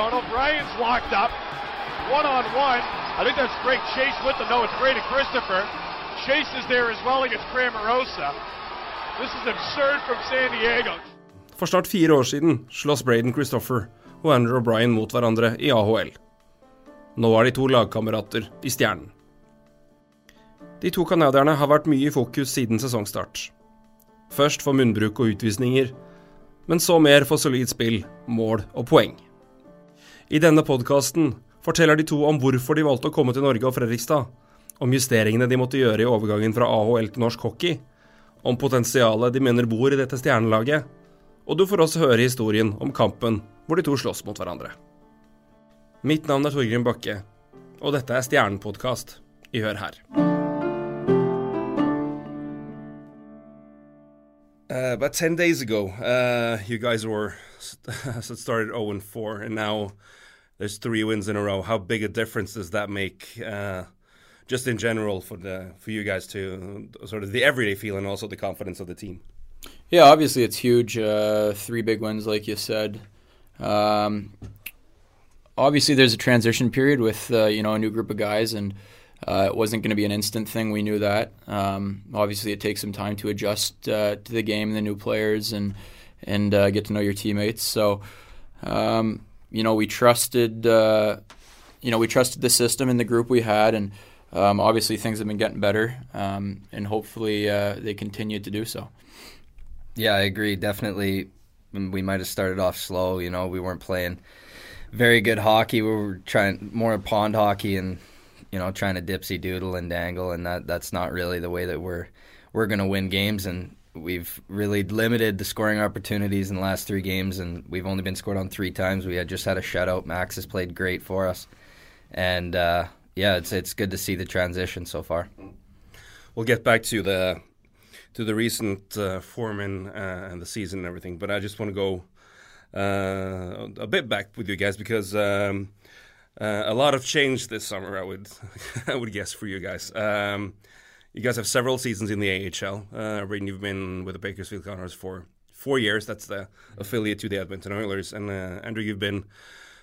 neutral zone. Locked up. One on one. I think that's Greg Chase with the no. It's Brady Christopher. Chase is there as well against Cramarosa. This is absurd from San Diego. For snart fire år siden slåss Braden Christopher og Andrew O'Brien mot hverandre i AHL. Nå er de to lagkamerater i Stjernen. De to canadierne har vært mye i fokus siden sesongstart. Først for munnbruk og utvisninger, men så mer for solid spill, mål og poeng. I denne podkasten forteller de to om hvorfor de valgte å komme til Norge og Fredrikstad, om justeringene de måtte gjøre i overgangen fra AHL til norsk hockey, om potensialet de mener bor i dette stjernelaget, og du får også høre historien om kampen hvor de to slåss mot hverandre. Mitt navn er Torgrim Bakke, og dette er Stjernepodkast i Hør her. Uh, but 10 days ago, uh, you guys were started 0 and 4, and now there's three wins in a row. How big a difference does that make, uh, just in general, for the for you guys to sort of the everyday feel and also the confidence of the team? Yeah, obviously it's huge. Uh, three big wins, like you said. Um, obviously, there's a transition period with uh, you know a new group of guys, and uh, it wasn't going to be an instant thing. We knew that. Um, obviously, it takes some time to adjust uh, to the game, the new players, and and uh, get to know your teammates. So, um, you know, we trusted, uh, you know, we trusted the system and the group we had, and um, obviously things have been getting better, um, and hopefully uh, they continue to do so. Yeah, I agree. Definitely, we might have started off slow. You know, we weren't playing very good hockey. We were trying more pond hockey and you know trying to dipsy doodle and dangle, and that that's not really the way that we're we're going to win games. And we've really limited the scoring opportunities in the last three games, and we've only been scored on three times. We had just had a shutout. Max has played great for us, and uh, yeah, it's it's good to see the transition so far. We'll get back to the to the recent uh, form in, uh, and the season and everything, but I just want to go uh, a bit back with you guys because um, uh, a lot of change this summer. I would I would guess for you guys. Um, you guys have several seasons in the AHL. Uh, Braden, you've been with the Bakersfield Condors for four years. That's the affiliate to the Edmonton Oilers. And uh, Andrew, you've been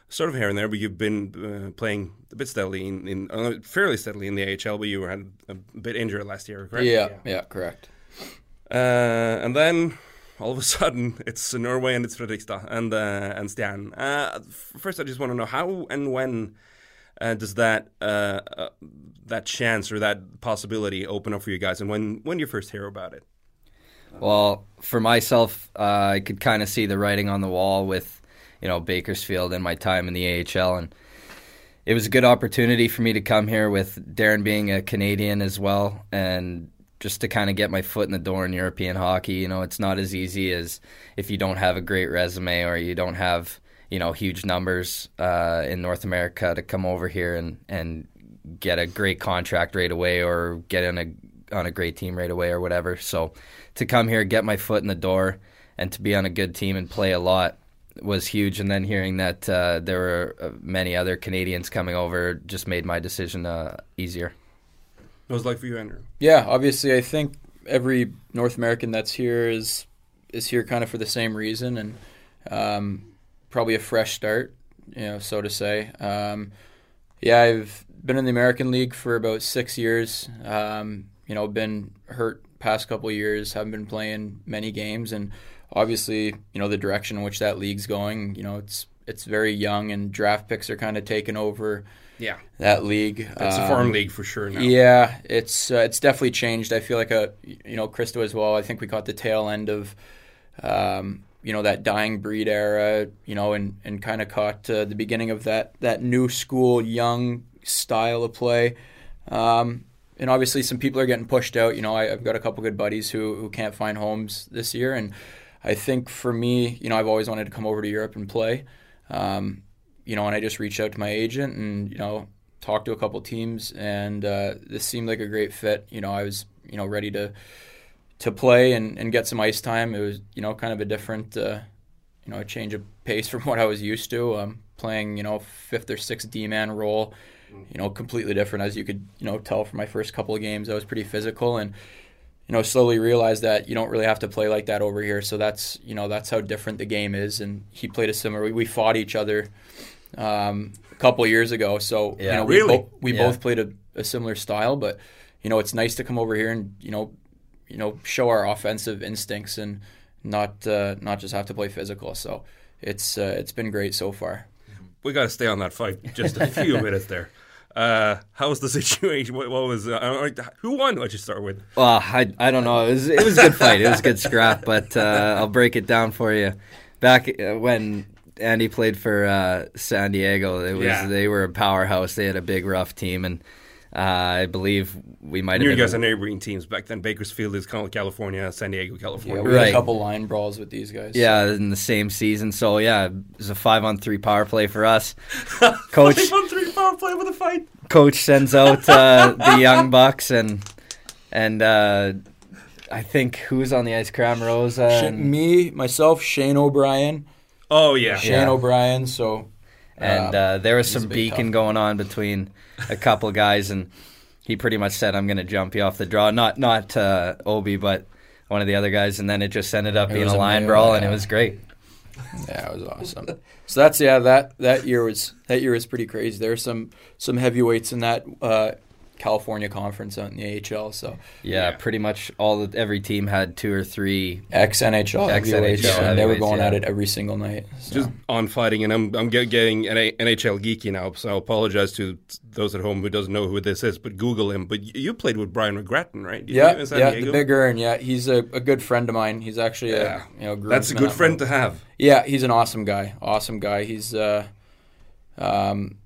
sort of here and there, but you've been uh, playing a bit steadily in, in uh, fairly steadily in the AHL. But you were had a bit injured last year, correct? Yeah, yeah, yeah correct. Uh, and then all of a sudden it's Norway and it's Fredrikstad and uh, and Stjern. Uh, first, I just want to know how and when uh, does that uh, uh, that chance or that possibility open up for you guys, and when when you first hear about it? Well, for myself, uh, I could kind of see the writing on the wall with you know Bakersfield and my time in the AHL and. It was a good opportunity for me to come here with Darren being a Canadian as well, and just to kind of get my foot in the door in European hockey. You know, it's not as easy as if you don't have a great resume or you don't have you know huge numbers uh, in North America to come over here and and get a great contract right away or get in a on a great team right away or whatever. So to come here, get my foot in the door, and to be on a good team and play a lot was huge. And then hearing that uh, there were uh, many other Canadians coming over just made my decision uh, easier. What was like for you, Andrew? Yeah, obviously, I think every North American that's here is is here kind of for the same reason, and um, probably a fresh start, you know, so to say. Um, yeah, I've been in the American League for about six years. Um, you know, been hurt past couple years, haven't been playing many games, and obviously, you know, the direction in which that league's going. You know, it's it's very young, and draft picks are kind of taking over yeah, that league. It's um, a farm league for sure now. Yeah, it's uh, it's definitely changed. I feel like a you know Christo as well. I think we caught the tail end of um, you know that dying breed era. You know, and and kind of caught uh, the beginning of that that new school young style of play. Um, and obviously, some people are getting pushed out. You know, I, have got a couple good buddies who who can't find homes this year, and I think for me, you know, I've always wanted to come over to Europe and play. Um, you know, and I just reached out to my agent and you know talked to a couple teams, and uh, this seemed like a great fit. You know, I was you know ready to to play and, and get some ice time. It was you know kind of a different uh, you know a change of pace from what I was used to. Um, playing you know fifth or sixth D man role, you know completely different as you could you know tell from my first couple of games. I was pretty physical and you know, slowly realized that you don't really have to play like that over here. So that's you know that's how different the game is. And he played a similar. We, we fought each other um, a couple of years ago. So Yeah. you know, we, Really? bo- we Yeah. both played a, a similar style, but you know, it's nice to come over here and you know, you know, show our offensive instincts and not uh, not just have to play physical. So it's uh, it's been great so far. We got to stay on that fight just a few minutes there. Uh, how was the situation? What, what was uh, who won? What you start with? Well, I, I don't know. It was it was a good fight. It was a good scrap, but uh, I'll break it down for you. Back uh, when Andy played for uh, San Diego, it was Yeah. they were a powerhouse. They had a big rough team, and uh, I believe we might have You guys are neighboring teams back then. Bakersfield is Cal- California, San Diego, California. Yeah, California. we had Right. a couple line brawls with these guys. yeah, in the same season. So yeah, it was a five on three power play for us. Coach Five on three power play with a fight. coach sends out uh, the young bucks and and uh, I think who's on the ice? Cramarossa. Sh- And, me, myself, Shane O'Brien, Oh yeah. Shane Yeah. O'Brien. So and uh, uh, there was he's some beacon tough. going on between a couple guys, and he pretty much said, "I'm going to jump you off the draw." Not not uh, Obi, but one of the other guys, and then it just ended up It being a line brawl, and it was great. Yeah, it was awesome. so that's yeah that that year was that year was pretty crazy. There were some some heavyweights in that uh, California conference out in the AHL. So Yeah, Yeah. pretty much all the, every team had two or three. ex NHL Ex-NHL and they were heavyweights, going at it every single night. So. Just on fighting, and I'm I'm getting NA NHL geeky now, so I apologize to those at home who doesn't know who this is, but Google him. But you played with Brian McGrattan, right? Did yeah, you, yeah, Diego? the big Earn. Yeah, he's a, a good friend of mine. He's actually Yeah. a you know That's a good friend to have. Yeah, he's an awesome guy. Awesome guy. He's uh, um,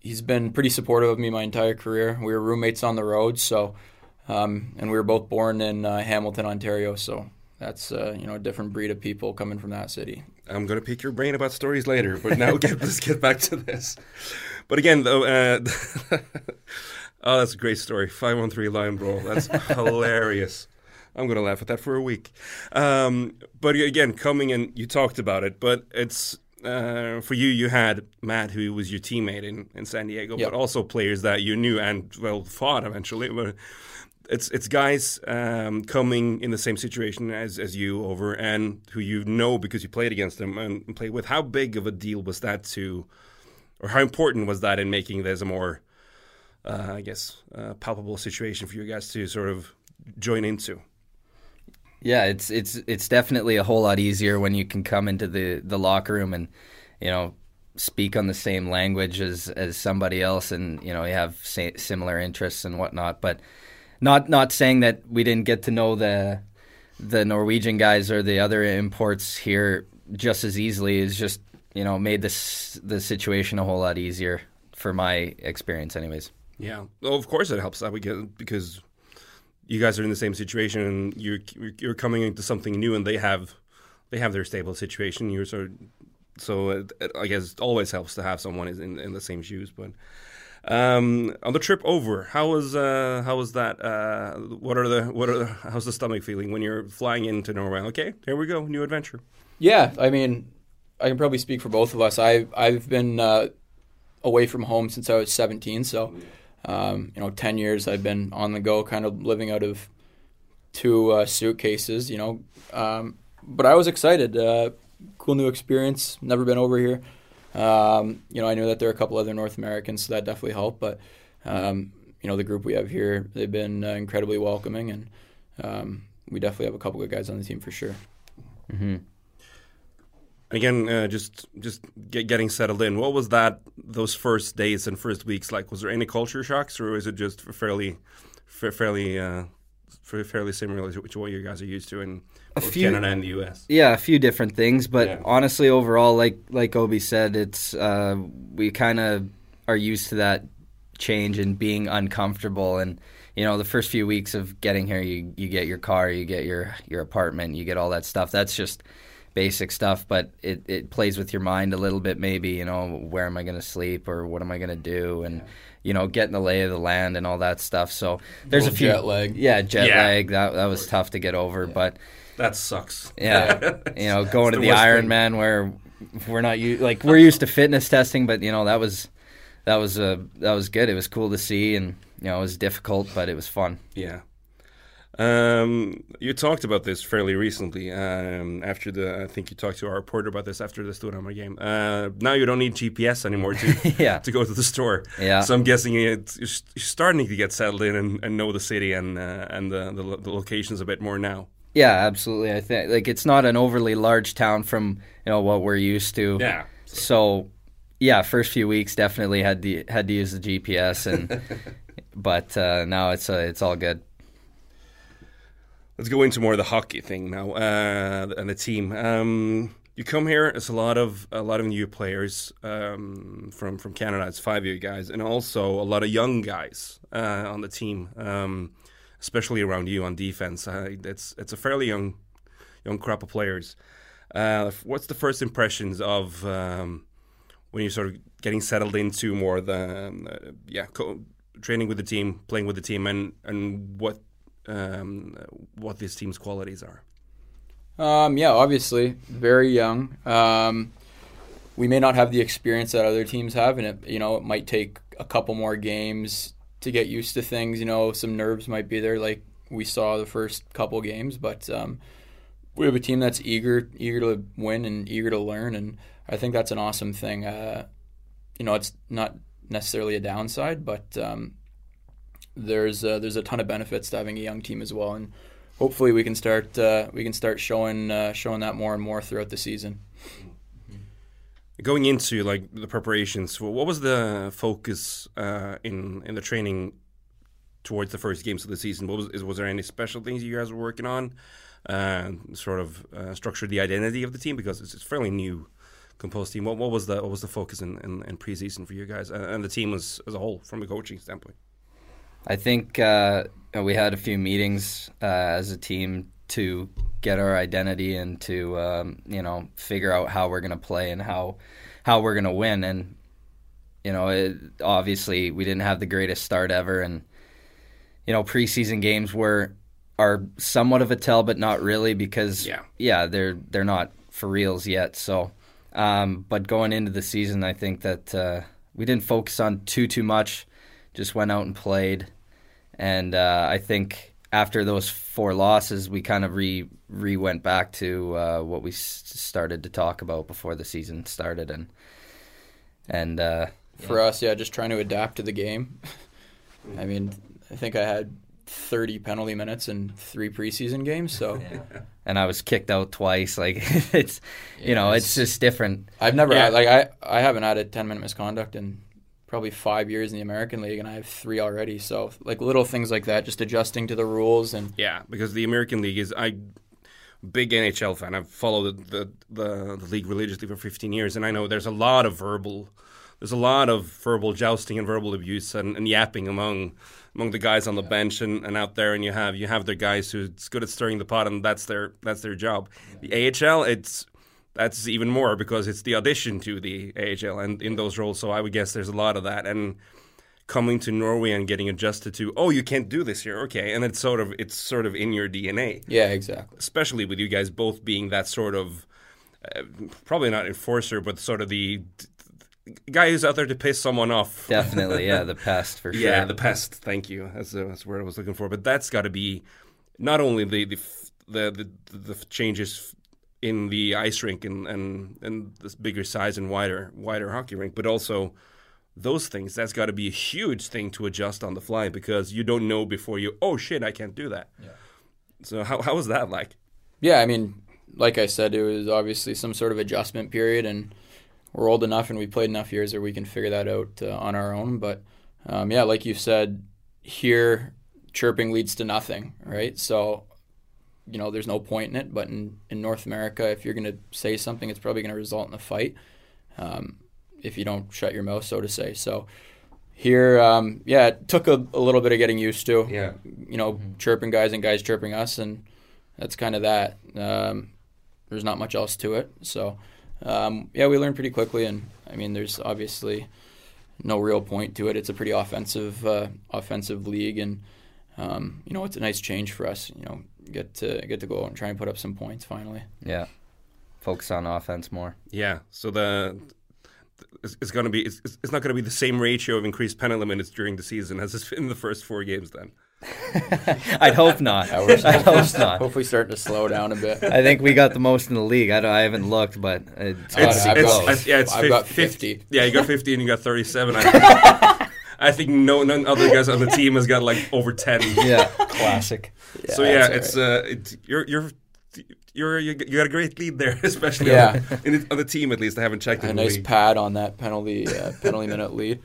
he's been pretty supportive of me my entire career. We were roommates on the road, so um, and we were both born in uh, Hamilton, Ontario. So that's uh, you know a different breed of people coming from that city. I'm gonna pick your brain about stories later, but now get, let's get back to this. But again, though, uh, oh, that's a great story. Five one three Lion Brawl. That's hilarious. I'm gonna laugh at that for a week. Um, but again, coming in, you talked about it, but it's uh, for you. You had Matt, who was your teammate in, in San Diego, Yep. but also players that you knew and well fought eventually. But it's it's guys um, coming in the same situation as, as you over and who you know because you played against them and played with. How big of a deal was that to, or how important was that in making this a more, uh, I guess, uh, palpable situation for you guys to sort of join into? Yeah, it's it's it's definitely a whole lot easier when you can come into the, the locker room and you know speak on the same language as, as somebody else, and you know you have sa- similar interests and whatnot. But not not saying that we didn't get to know the the Norwegian guys or the other imports here just as easily. Is just you know made this the situation a whole lot easier for my experience, anyways. Yeah, well, of course it helps that we get because you guys are in the same situation and you're you're coming into something new and they have they have their stable situation. You're sort of, so it, it, I guess it always helps to have someone is in, in the same shoes. But um, on the trip over, how was uh, how was that? Uh, what are the what are the, how's the stomach feeling when you're flying into Norway? Okay, here we go, new adventure. Yeah, I mean, I can probably speak for both of us. I I've been uh, away from home since I was 17, so um, you know, 10 years I've been on the go, kind of living out of two uh, suitcases. You know, um, but I was excited. Uh, cool new experience. Never been over here. Um, you know, I knew that there are a couple other North Americans, so that definitely helped. But um, you know, the group we have here, they've been uh, incredibly welcoming, and um, we definitely have a couple good guys on the team for sure. Again, uh, just just get, getting settled in. What was that? Those first days and first weeks like? Was there any culture shocks, or was it just fairly, fairly, uh, fairly similar to what you guys are used to in few- Canada and the U.S.? Yeah, a few different things, but Yeah. honestly, overall, like like Obi said, it's uh, we kind of are used to that change and being uncomfortable. And you know, the first few weeks of getting here, you you get your car, you get your your apartment, you get all that stuff. That's just basic stuff, but it, it plays with your mind a little bit. Maybe you know, where am I going to sleep or what am I going to do, and you know, getting the lay of the land and all that stuff. So there's a Little few jet lag. Yeah, jet Yeah. lag. That that was tough to get over, but. That sucks. Yeah, you know, going to the the worst. Ironman where we're not u- like we're used to fitness testing, but you know that was that was uh, that was good. It was cool to see, and you know it was difficult, but it was fun. Yeah. Um, you talked about this fairly recently. Um, after the, I think you talked to our reporter about this after the Storhamar game. Uh, now you don't need GPS anymore to Yeah. to go to the store. Yeah. So I'm guessing you're starting to get settled in and, and know the city and uh, and the, the the locations a bit more now. Yeah, absolutely. I think like it's not an overly large town from you know what we're used to. Yeah. So, yeah, first few weeks definitely had to had to use the GPS, and but uh, now it's uh, it's all good. Let's go into more of the hockey thing now uh, and the team. Um, you come here, it's a lot of a lot of new players um, from from Canada. It's five you guys, and also a lot of young guys uh, on the team, um, especially around you on defense. Uh, it's it's a fairly young young crop of players. Uh, what's the first impressions of um, when you're sort of getting settled into more the um, uh, yeah co- training with the team, playing with the team, and and what um, what this team's qualities are. Um, yeah, obviously, very young. Um, we may not have the experience that other teams have, and it you know it might take a couple more games to get used to things. You know, some nerves might be there, like we saw the first couple games. But um, we have a team that's eager, eager to win and eager to learn, and I think that's an awesome thing. Uh, you know, it's not necessarily a downside, but um, there's uh, there's a ton of benefits to having a young team as well, and hopefully we can start uh, we can start showing uh, showing that more and more throughout the season. Going into like the preparations, what was the focus uh, in in the training towards the first games of the season? What was was there any special things you guys were working on? Uh, sort of uh, structure the identity of the team because it's, it's fairly new composed team. What, what was the what was the focus in, in, in preseason for you guys and, and the team as as a whole from a coaching standpoint? I think uh, we had a few meetings uh, as a team to get our identity and to um, you know figure out how we're going to play and how how we're going to win. And you know, it, obviously we didn't have the greatest start ever, and you know preseason games were are somewhat of a tell, but not really because Yeah. yeah they're they're not for reals yet. So, um, but going into the season, I think that uh, we didn't focus on too too much. Just went out and played, and uh, I think after those four losses, we kind of re re went back to uh, what we s- started to talk about before the season started, and and uh, For us, yeah, just trying to adapt to the game. I mean, I think I had 30 penalty minutes in three preseason games, so and I was kicked out twice. Like it's you know it's just different. I've never Yeah. had, like I I haven't had a 10 minute misconduct in probably five years in the American League, and I have three already. So like little things like that, just adjusting to the rules and Yeah, because the American League is I big NHL fan. I've followed the, the the league religiously for 15 years, and I know there's a lot of verbal there's a lot of verbal jousting and verbal abuse and, and yapping among among the guys on the bench and, and out there, and you have you have their guys who's good at stirring the pot, and that's their that's their job. The AHL, it's that's even more because it's the audition to the AHL and in those roles. So I would guess there's a lot of that. And coming to Norway and getting adjusted to oh you can't do this here. Okay. And it's sort of it's sort of in your DNA yeah, exactly. especially with you guys both being that sort of uh, probably not enforcer but sort of the guy who's out there to piss someone off. Definitely, yeah, the pest for sure. yeah the pest. Thank you. That's, uh, that's where I was looking for. But that's got to be not only the the f- the, the, the changes in the ice rink and, and and this bigger size and wider wider hockey rink but also those things that's got to be a huge thing to adjust on the fly because you don't know before you oh shit I can't do that yeah. so how how was that like Yeah, I mean, like I said, it was obviously some sort of adjustment period, and we're old enough and we played enough years that we can figure that out uh, on our own. But um, yeah, like you said, here chirping leads to nothing, right? So you know, there's no point in it. But in, in North America, if you're going to say something, it's probably going to result in a fight um, if you don't shut your mouth, so to say. So here, um, yeah, it took a, a little bit of getting used to. Yeah. You know, chirping guys and guys chirping us, and that's kind of that. Um, there's not much else to it. So, um, yeah, we learned pretty quickly, and I mean, there's obviously no real point to it. It's a pretty offensive, uh, offensive league, and um, you know, it's a nice change for us. You know, get to get to go out and try and put up some points finally. Yeah. Focus on offense more. Yeah. So the it's, it's going to be it's, it's not going to be the same ratio of increased penalty minutes during the season as it's been in the first four games. Then I'd hope not. Yeah, we're I hope not. hopefully starting to slow down a bit. I think we got the most in the league. I, don't, I haven't looked, but it's, It's- gotta be it's- close. yeah, it's I've fif- got fif- 50. Yeah, you got 50 and you got 37. I think, I think no none other guys on the team has got like over 10. yeah, classic. so yeah, it's all uh, it, you're you're. You're, you you got a great lead there, especially Yeah. on, in the, on the team at least. I haven't checked a nice league. pad on that penalty uh, penalty minute lead.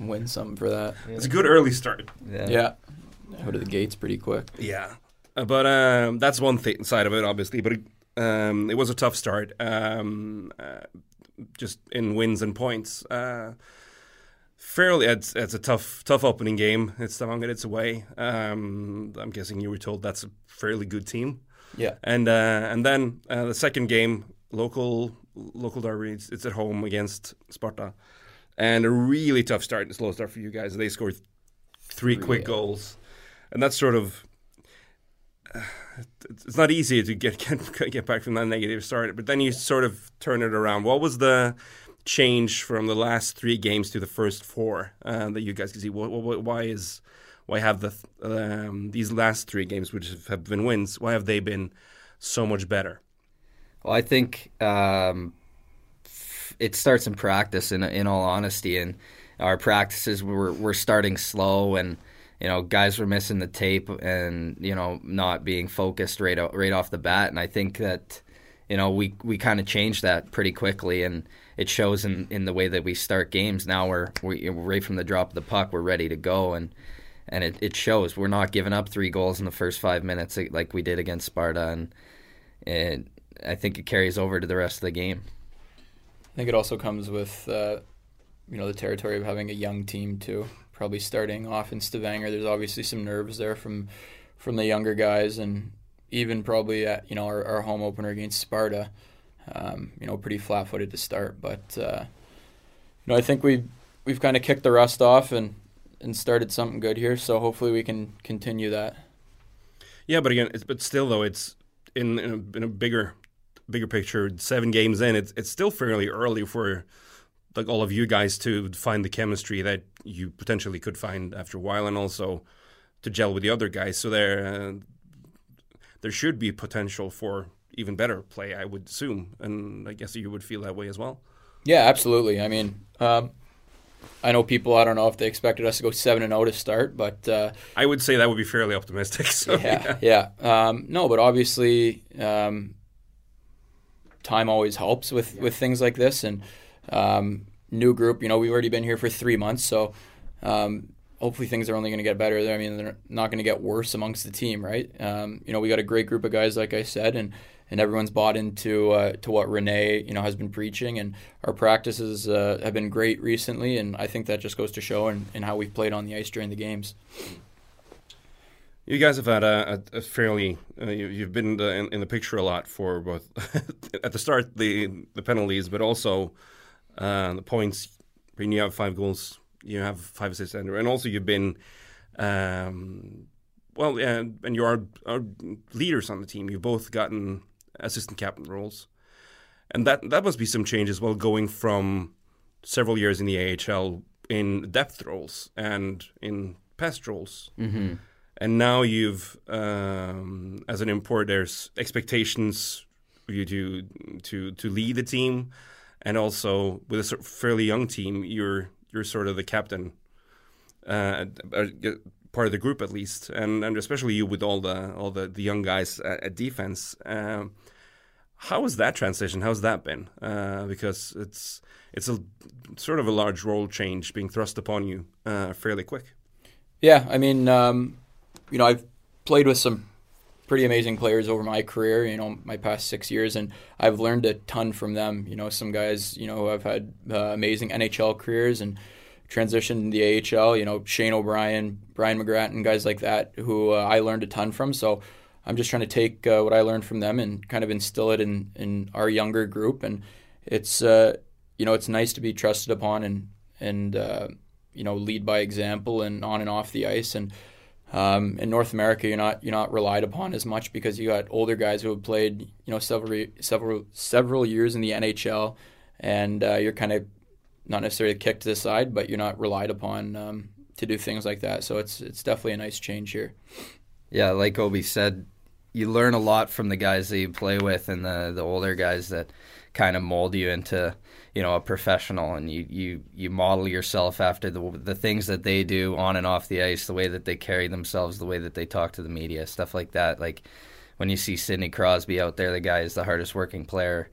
Win some for that. It's a good early start. Yeah. Yeah. Out of the gates pretty quick. Yeah, Uh, but um, that's one th- side of it, obviously. But it, um, it was a tough start, um, uh, just in wins and points. Fairly, it's, it's a tough, tough opening game. It's Stavanger. It's away. Um, I'm guessing you were told that's a fairly good team. Yeah. And uh, and then uh, the second game, local local derby. It's, it's at home against Sparta, and a really tough start, slow start for you guys. They scored three quick Yeah. goals, and that's sort of. uh, It's not easy to get, get get back from that negative start, but then you sort of turn it around. What was the change from the last three games to the first four uh, that you guys can see? Why is why have the um, these last three games, which have been wins, why have they been so much better? Well, I think um, it starts in practice. In in all honesty, and our practices were were starting slow, and you know guys were missing the tape, and you know not being focused right right off the bat. And I think that you know we we kind of changed that pretty quickly, and it shows in, in the way that we start games. Now we're we right from the drop of the puck, we're ready to go, and and it, it shows. We're not giving up three goals in the first five minutes like we did against Sparta, and and I think it carries over to the rest of the game. I think it also comes with uh, you know the territory of having a young team too. Probably starting off in Stavanger, there's obviously some nerves there from from the younger guys, and even probably at you know our, our home opener against Sparta, um, you know pretty flat-footed to start. But uh, you know I think we we've kind of kicked the rust off and and started something good here. So hopefully we can continue that. Yeah, but again, it's, but still though, it's in in a, in a bigger bigger picture. Seven games in, it's it's still fairly early for like all of you guys to find the chemistry that you potentially could find after a while, and also to gel with the other guys. So there uh, there should be potential for even better play, I would assume, and I guess you would feel that way as well. Yeah, absolutely. I mean, um, I know people. I don't know if they expected us to go seven and zero to start, but uh, I would say that would be fairly optimistic. So yeah, yeah. Um, no, but obviously, um, time always helps with with things like this. And um, new group, you know, we've already been here for three months, so um, hopefully things are only going to get better. I mean, they're not going to get worse amongst the team, right? Um, you know, we got a great group of guys, like I said, and and everyone's bought into uh, to what Renee, you know, has been preaching, and our practices uh, have been great recently, and I think that just goes to show in, in how we've played on the ice during the games. You guys have had a, a, fairly uh, you, you've been in the, in, the picture a lot for both at the start the the penalties, but also uh, the points. You have five goals, you have five assists, and and also you've been um, well, yeah, and you are, are leaders on the team. You've both gotten assistant captain roles, and that that must be some change as well, going from several years in the AHL in depth roles and in pest roles Mm-hmm. and now you've um, as an import there's expectations for you to to to lead the team and also with a sort of fairly young team you're you're sort of the captain uh, part of the group at least and and especially you with all the all the, the young guys at, at defense. Um, how has that transition how's that been? Uh, because it's it's a sort of a large role change being thrust upon you uh, fairly quick. Yeah, I mean, um, you know, I've played with some pretty amazing players over my career, you know, my past six years, and I've learned a ton from them. You know, some guys, you know, who have had uh, amazing NHL careers and transitioned to the AHL, you know, Shane O'Brien, Brian McGrattan, guys like that, who uh, I learned a ton from. So I'm just trying to take uh, what I learned from them and kind of instill it in, in our younger group. And it's, uh, you know, it's nice to be trusted upon and, and, uh, you know, lead by example and on and off the ice. And um, in North America, you're not you're not relied upon as much because you got older guys who have played, you know, several several several years in the NHL, and uh, you're kind of not necessarily kicked to the side, but you're not relied upon um, to do things like that. So it's it's definitely a nice change here. Yeah, like Obi said, you learn a lot from the guys that you play with and the the older guys that kind of mold you into you know a professional and you you you model yourself after the the things that they do on and off the ice the way that they carry themselves the way that they talk to the media stuff like that. Like when you see Sidney Crosby out there the guy is the hardest working player.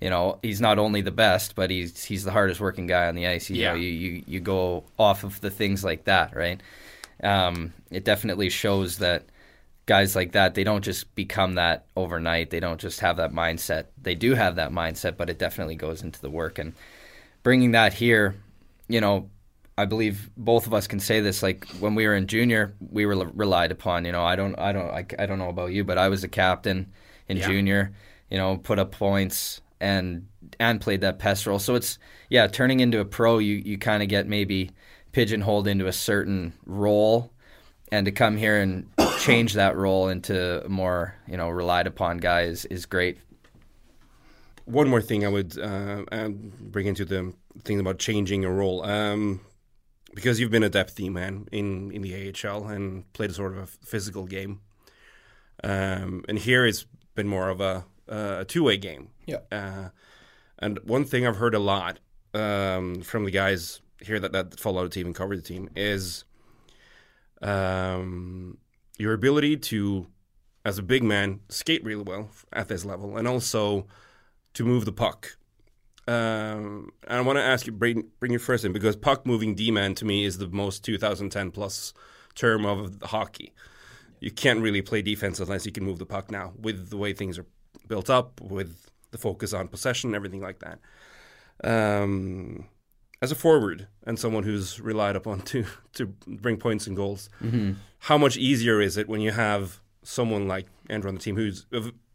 You know he's not only the best but he's he's the hardest working guy on the ice. You Yeah. know you, you you go off of the things like that right? Um, it definitely shows that guys like that they don't just become that overnight. They don't just have that mindset. They do have that mindset but it definitely goes into the work. And bringing that here you know i believe both of us can say this like when we were in junior we were relied upon you know i don't i don't i, I don't know about you but i was a captain in Yeah. junior you know put up points and and played that pest role. So it's yeah turning into a pro you you kind of get maybe pigeonholed into a certain role and to come here and change that role into more you know relied upon guy is, is great One more thing I would uh, um, bring into the thing about changing a role, um, because you've been a depth D man in in the AHL and played a sort of a physical game, um, and here it's been more of a, a two way game. Yeah. Uh, and one thing I've heard a lot um, from the guys here that, that follow the team and cover the team is um, your ability to, as a big man, skate really well at this level, and also to move the puck. Um, I want to ask you, bring, bring you first in because puck moving D man to me is the most 2010 plus term of hockey. You can't really play defense unless you can move the puck now with the way things are built up, with the focus on possession, everything like that. Um, as a forward and someone who's relied upon to to bring points and goals, mm-hmm. how much easier is it when you have someone like Andrew on the team who's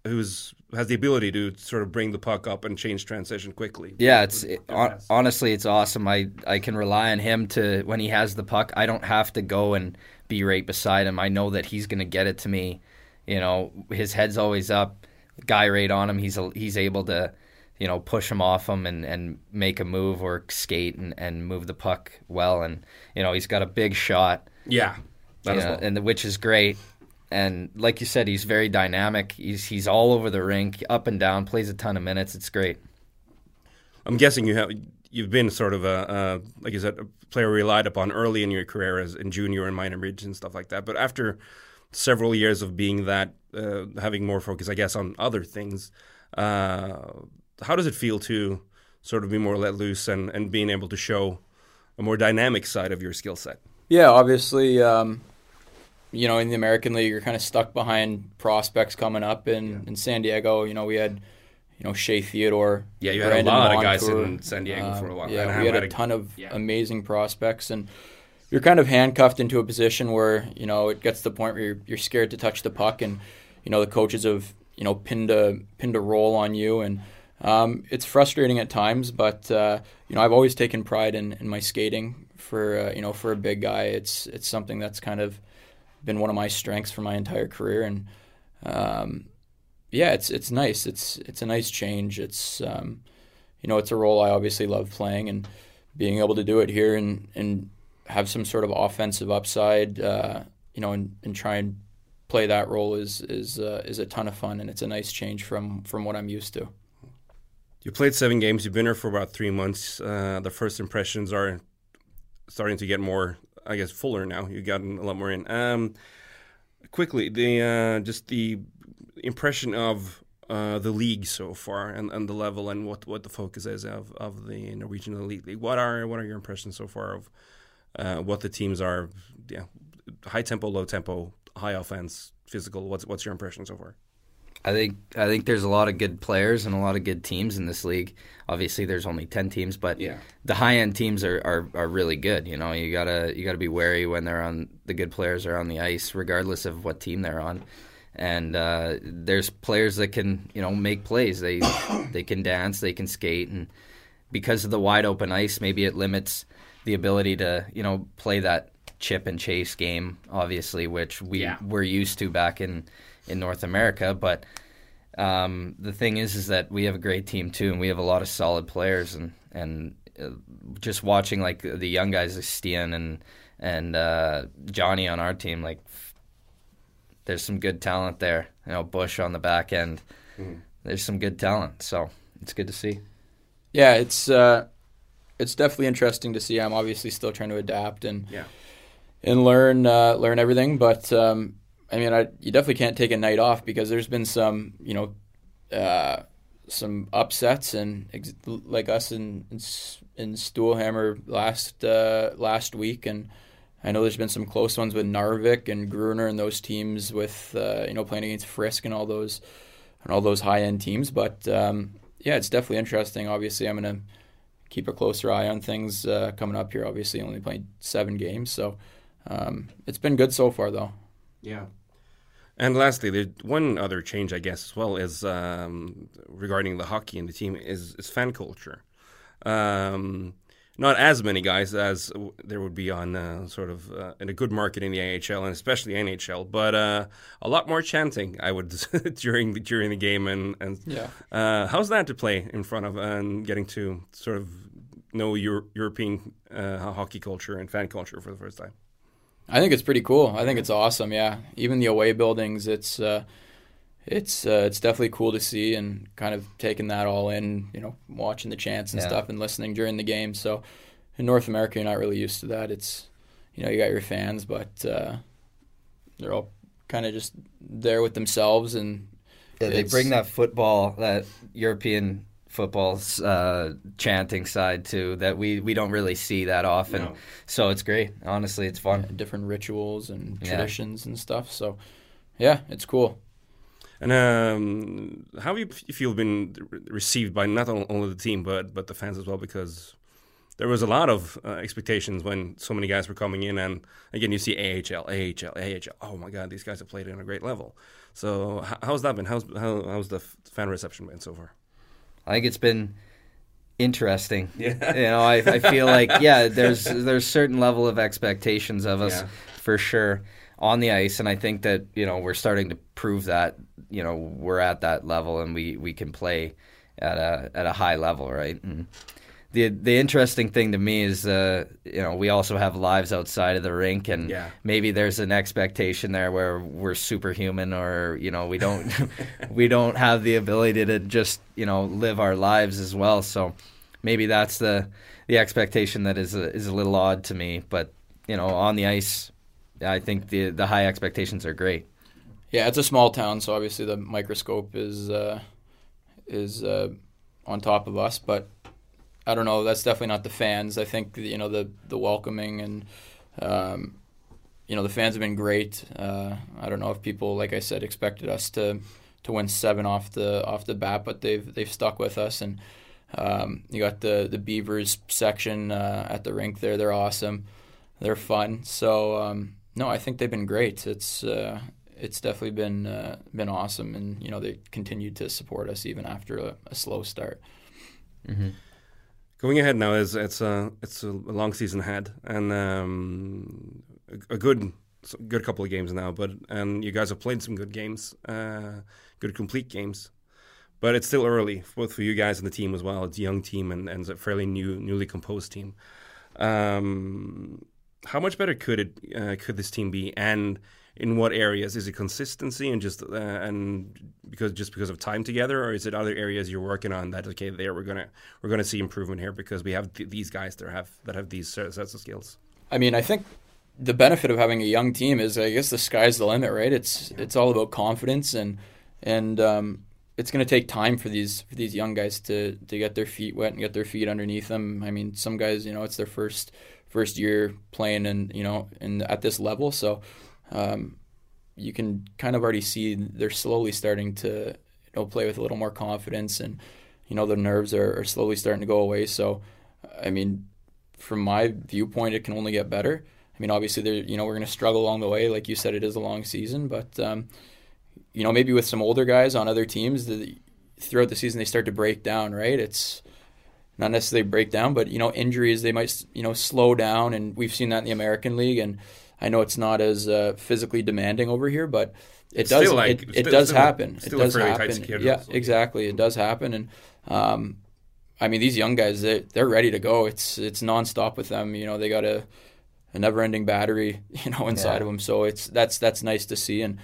who's has the ability to sort of bring the puck up and change transition quickly? Yeah, it's it, hon- honestly it's awesome. I I can rely on him to when he has the puck. I don't have to go and be right beside him. I know that he's going to get it to me. You know, his head's always up. Guy right on him. He's a, he's able to, you know, push him off him and, and make a move or skate and, and move the puck well. And you know, he's got a big shot. Yeah, know, well. and the, which is great. And like you said, he's very dynamic. He's he's all over the rink, up and down, plays a ton of minutes. It's great. I'm guessing you have you've been sort of a uh, like you said a player relied upon early in your career as in junior and minor ridge and stuff like that. But after several years of being that, uh, having more focus, I guess, on other things, uh, how does it feel to sort of be more let loose and and being able to show a more dynamic side of your skill set? Yeah, obviously, um, you know, in the American League, you're kind of stuck behind prospects coming up. In, in San Diego, you know, we had, you know, Shea Theodore. Yeah, you had Brandon a lot of guys in San Diego for a while. Um, Yeah, we had had a a- ton of yeah. amazing prospects, and you're kind of handcuffed into a position where you know it gets to the point where you're, you're scared to touch the puck, and you know the coaches have you know pinned a pinned a role on you, and um, it's frustrating at times. But uh, you know I've always taken pride in, in my skating. For uh, you know for a big guy, it's it's something that's kind of been one of my strengths for my entire career, and um, yeah, it's it's nice. It's it's a nice change. It's um, you know it's a role I obviously love playing, and being able to do it here and and have some sort of offensive upside, uh, you know, and, and try and play that role is is uh, is a ton of fun, and it's a nice change from from what I'm used to. You played seven games. You've been here for about three months. Uh, the first impressions are starting to get more, I guess, fuller now. You've gotten a lot more in. Um, quickly, the uh, just the impression of uh, the league so far and, and the level and what, what the focus is of, of the Norwegian Elite League. What are what are your impressions so far of uh, what the teams are? Yeah, high tempo, low tempo, high offense, physical. What's what's your impression so far? I think I think there's a lot of good players and a lot of good teams in this league. Obviously, there's only ten teams, but Yeah. the high end teams are, are, are really good. You know, you gotta you gotta be wary when they're on the good players are on the ice, regardless of what team they're on. And uh, there's players that can you know make plays. They they can dance, they can skate, and because of the wide open ice, maybe it limits the ability to you know play that chip and chase game. Obviously, which we Yeah. were used to back in in North America, but um, the thing is, is that we have a great team too, and we have a lot of solid players, and and uh, just watching like the young guys like Stian and and uh, Johnny on our team, like there's some good talent there. You know, Bush on the back end. Mm. There's some good talent, so it's good to see. Yeah, it's uh, it's definitely interesting to see. I'm obviously still trying to adapt and yeah. and learn uh, learn everything, but um, I mean, I, you definitely can't take a night off because there's been some you know uh, some upsets and ex- like us in in, in Storhamar last uh, last week and I know there's been some close ones with Narvik and Grüner and those teams with uh, you know playing against Frisk and all those and all those high end teams. But um, yeah, it's definitely interesting. Obviously, I'm gonna keep a closer eye on things uh, coming up here. Obviously, only played seven games, so um, it's been good so far, though. Yeah. And lastly, the one other change, I guess, as well, is um, regarding the hockey and the team is, is fan culture. Um, not as many guys as there would be on uh, sort of uh, in a good market in the AHL and especially NHL, but uh, a lot more chanting I would during the, during the game and and yeah. Uh, how's that to play in front of and getting to sort of know your European uh, hockey culture and fan culture for the first time? I think it's pretty cool. I think it's awesome. Yeah, even the away buildings, it's uh, it's uh, it's definitely cool to see and kind of taking that all in, you know, watching the chants and yeah. stuff and listening during the game. So in North America, you're not really used to that. It's you know you got your fans, but uh, they're all kind of just there with themselves and yeah, they bring that football, that European football uh, chanting side too that we, we don't really see that often. No. So it's great. Honestly, it's fun. Yeah, different rituals and traditions yeah. and stuff. So yeah, it's cool. And um, how have you feel been received by not only the team but but the fans as well? Because there was a lot of uh, expectations when so many guys were coming in, and again, you see AHL, AHL, AHL. Oh my God, these guys have played at a great level. So how's that been? How's how, how's the fan reception been so far? I think it's been interesting. Yeah. You know, I, I feel like yeah, there's there's certain level of expectations of us yeah. for sure on the ice, and I think that you know we're starting to prove that you know we're at that level and we, we can play at a at a high level, right? And the the interesting thing to me is uh, you know we also have lives outside of the rink, and yeah. maybe there's an expectation there where we're superhuman, or you know we don't we don't have the ability to just you know live our lives as well. So maybe that's the the expectation that is a, is a little odd to me, but you know on the ice I think the the high expectations are great. Yeah, it's a small town, so obviously the microscope is uh, is uh, on top of us. But I don't know. That's definitely not the fans. I think you know the the welcoming and um, you know the fans have been great. Uh, I don't know if people, like I said, expected us to to win seven off the off the bat, but they've they've stuck with us. And um, you got the the Beavers section uh, at the rink there. They're awesome. They're fun. So. Um, no, I think they've been great. It's uh, it's definitely been uh, been awesome, and you know they continued to support us even after a, a slow start. Mm-hmm. Going ahead now is it's a it's a long season ahead, and um, a, a, good good couple of games now. But and you guys have played some good games, uh, good complete games. But it's still early, both for you guys and the team as well. It's a young team and, and it's a fairly new, newly composed team. Um, how much better could it uh, could this team be, and in what areas is it consistency and just uh, and because just because of time together, or is it other areas you're working on that okay there we're gonna we're gonna see improvement here because we have th- these guys that have that have these sets of skills. I mean, I think the benefit of having a young team is I guess the sky's the limit, right? It's yeah. it's all about confidence and and um, it's going to take time for these for these young guys to to get their feet wet and get their feet underneath them. I mean, some guys, you know, it's their first first year playing and you know and at this level. So um, you can kind of already see they're slowly starting to you know play with a little more confidence and you know the nerves are, are slowly starting to go away. So I mean, from my viewpoint, it can only get better. I mean, obviously, there you know we're going to struggle along the way. Like you said, it is a long season, but um, you know maybe with some older guys on other teams, the, throughout the season they start to break down. Right? It's not necessarily break down, but you know injuries they might you know slow down, and we've seen that in the American League. And I know it's not as uh, physically demanding over here, but it does like, it, it still, does still happen. it does happen. Schedule, yeah, so. exactly. It does happen, and um, I mean these young guys they they're ready to go. It's it's nonstop with them. You know they got to a never-ending battery, you know, inside Yeah. of them. So it's that's that's nice to see, and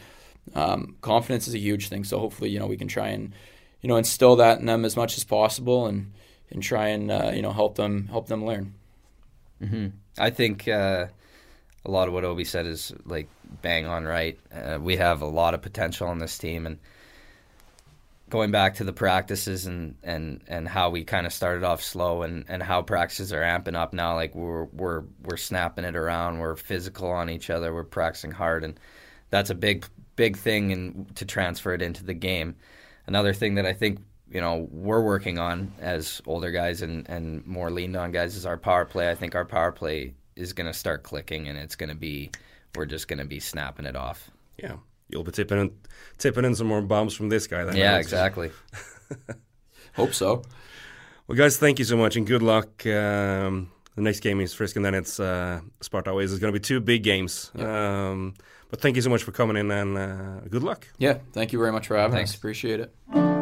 um, confidence is a huge thing. So hopefully, you know, we can try and you know instill that in them as much as possible, and and try and uh, you know help them help them learn. hmm I think uh, a lot of what Obi said is like bang on right. Uh, we have a lot of potential on this team, and going back to the practices and and and how we kind of started off slow, and and how practices are amping up now. Like we're we're we're snapping it around. We're physical on each other. We're practicing hard, and that's a big big thing and to transfer it into the game. Another thing that I think you know we're working on as older guys and and more leaned on guys is our power play. I think our power play is going to start clicking, and it's going to be we're just going to be snapping it off. Yeah, you'll be tipping in, tipping in some more bombs from this guy. Then, Yeah, Alex. exactly. Hope so. Well, guys, thank you so much and good luck. Um, the next game is Frisk, and then it's uh, Sparta away. It's going to be two big games. Um, but thank you so much for coming in, and uh, good luck. Yeah, thank you very much for having Thanks. us. Appreciate it.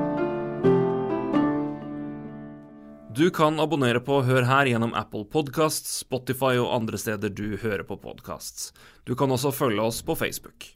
Du kan abonnere på Hør her gjennom Apple Podcasts, Spotify og andre steder du hører på podcasts. Du kan også følge oss på Facebook.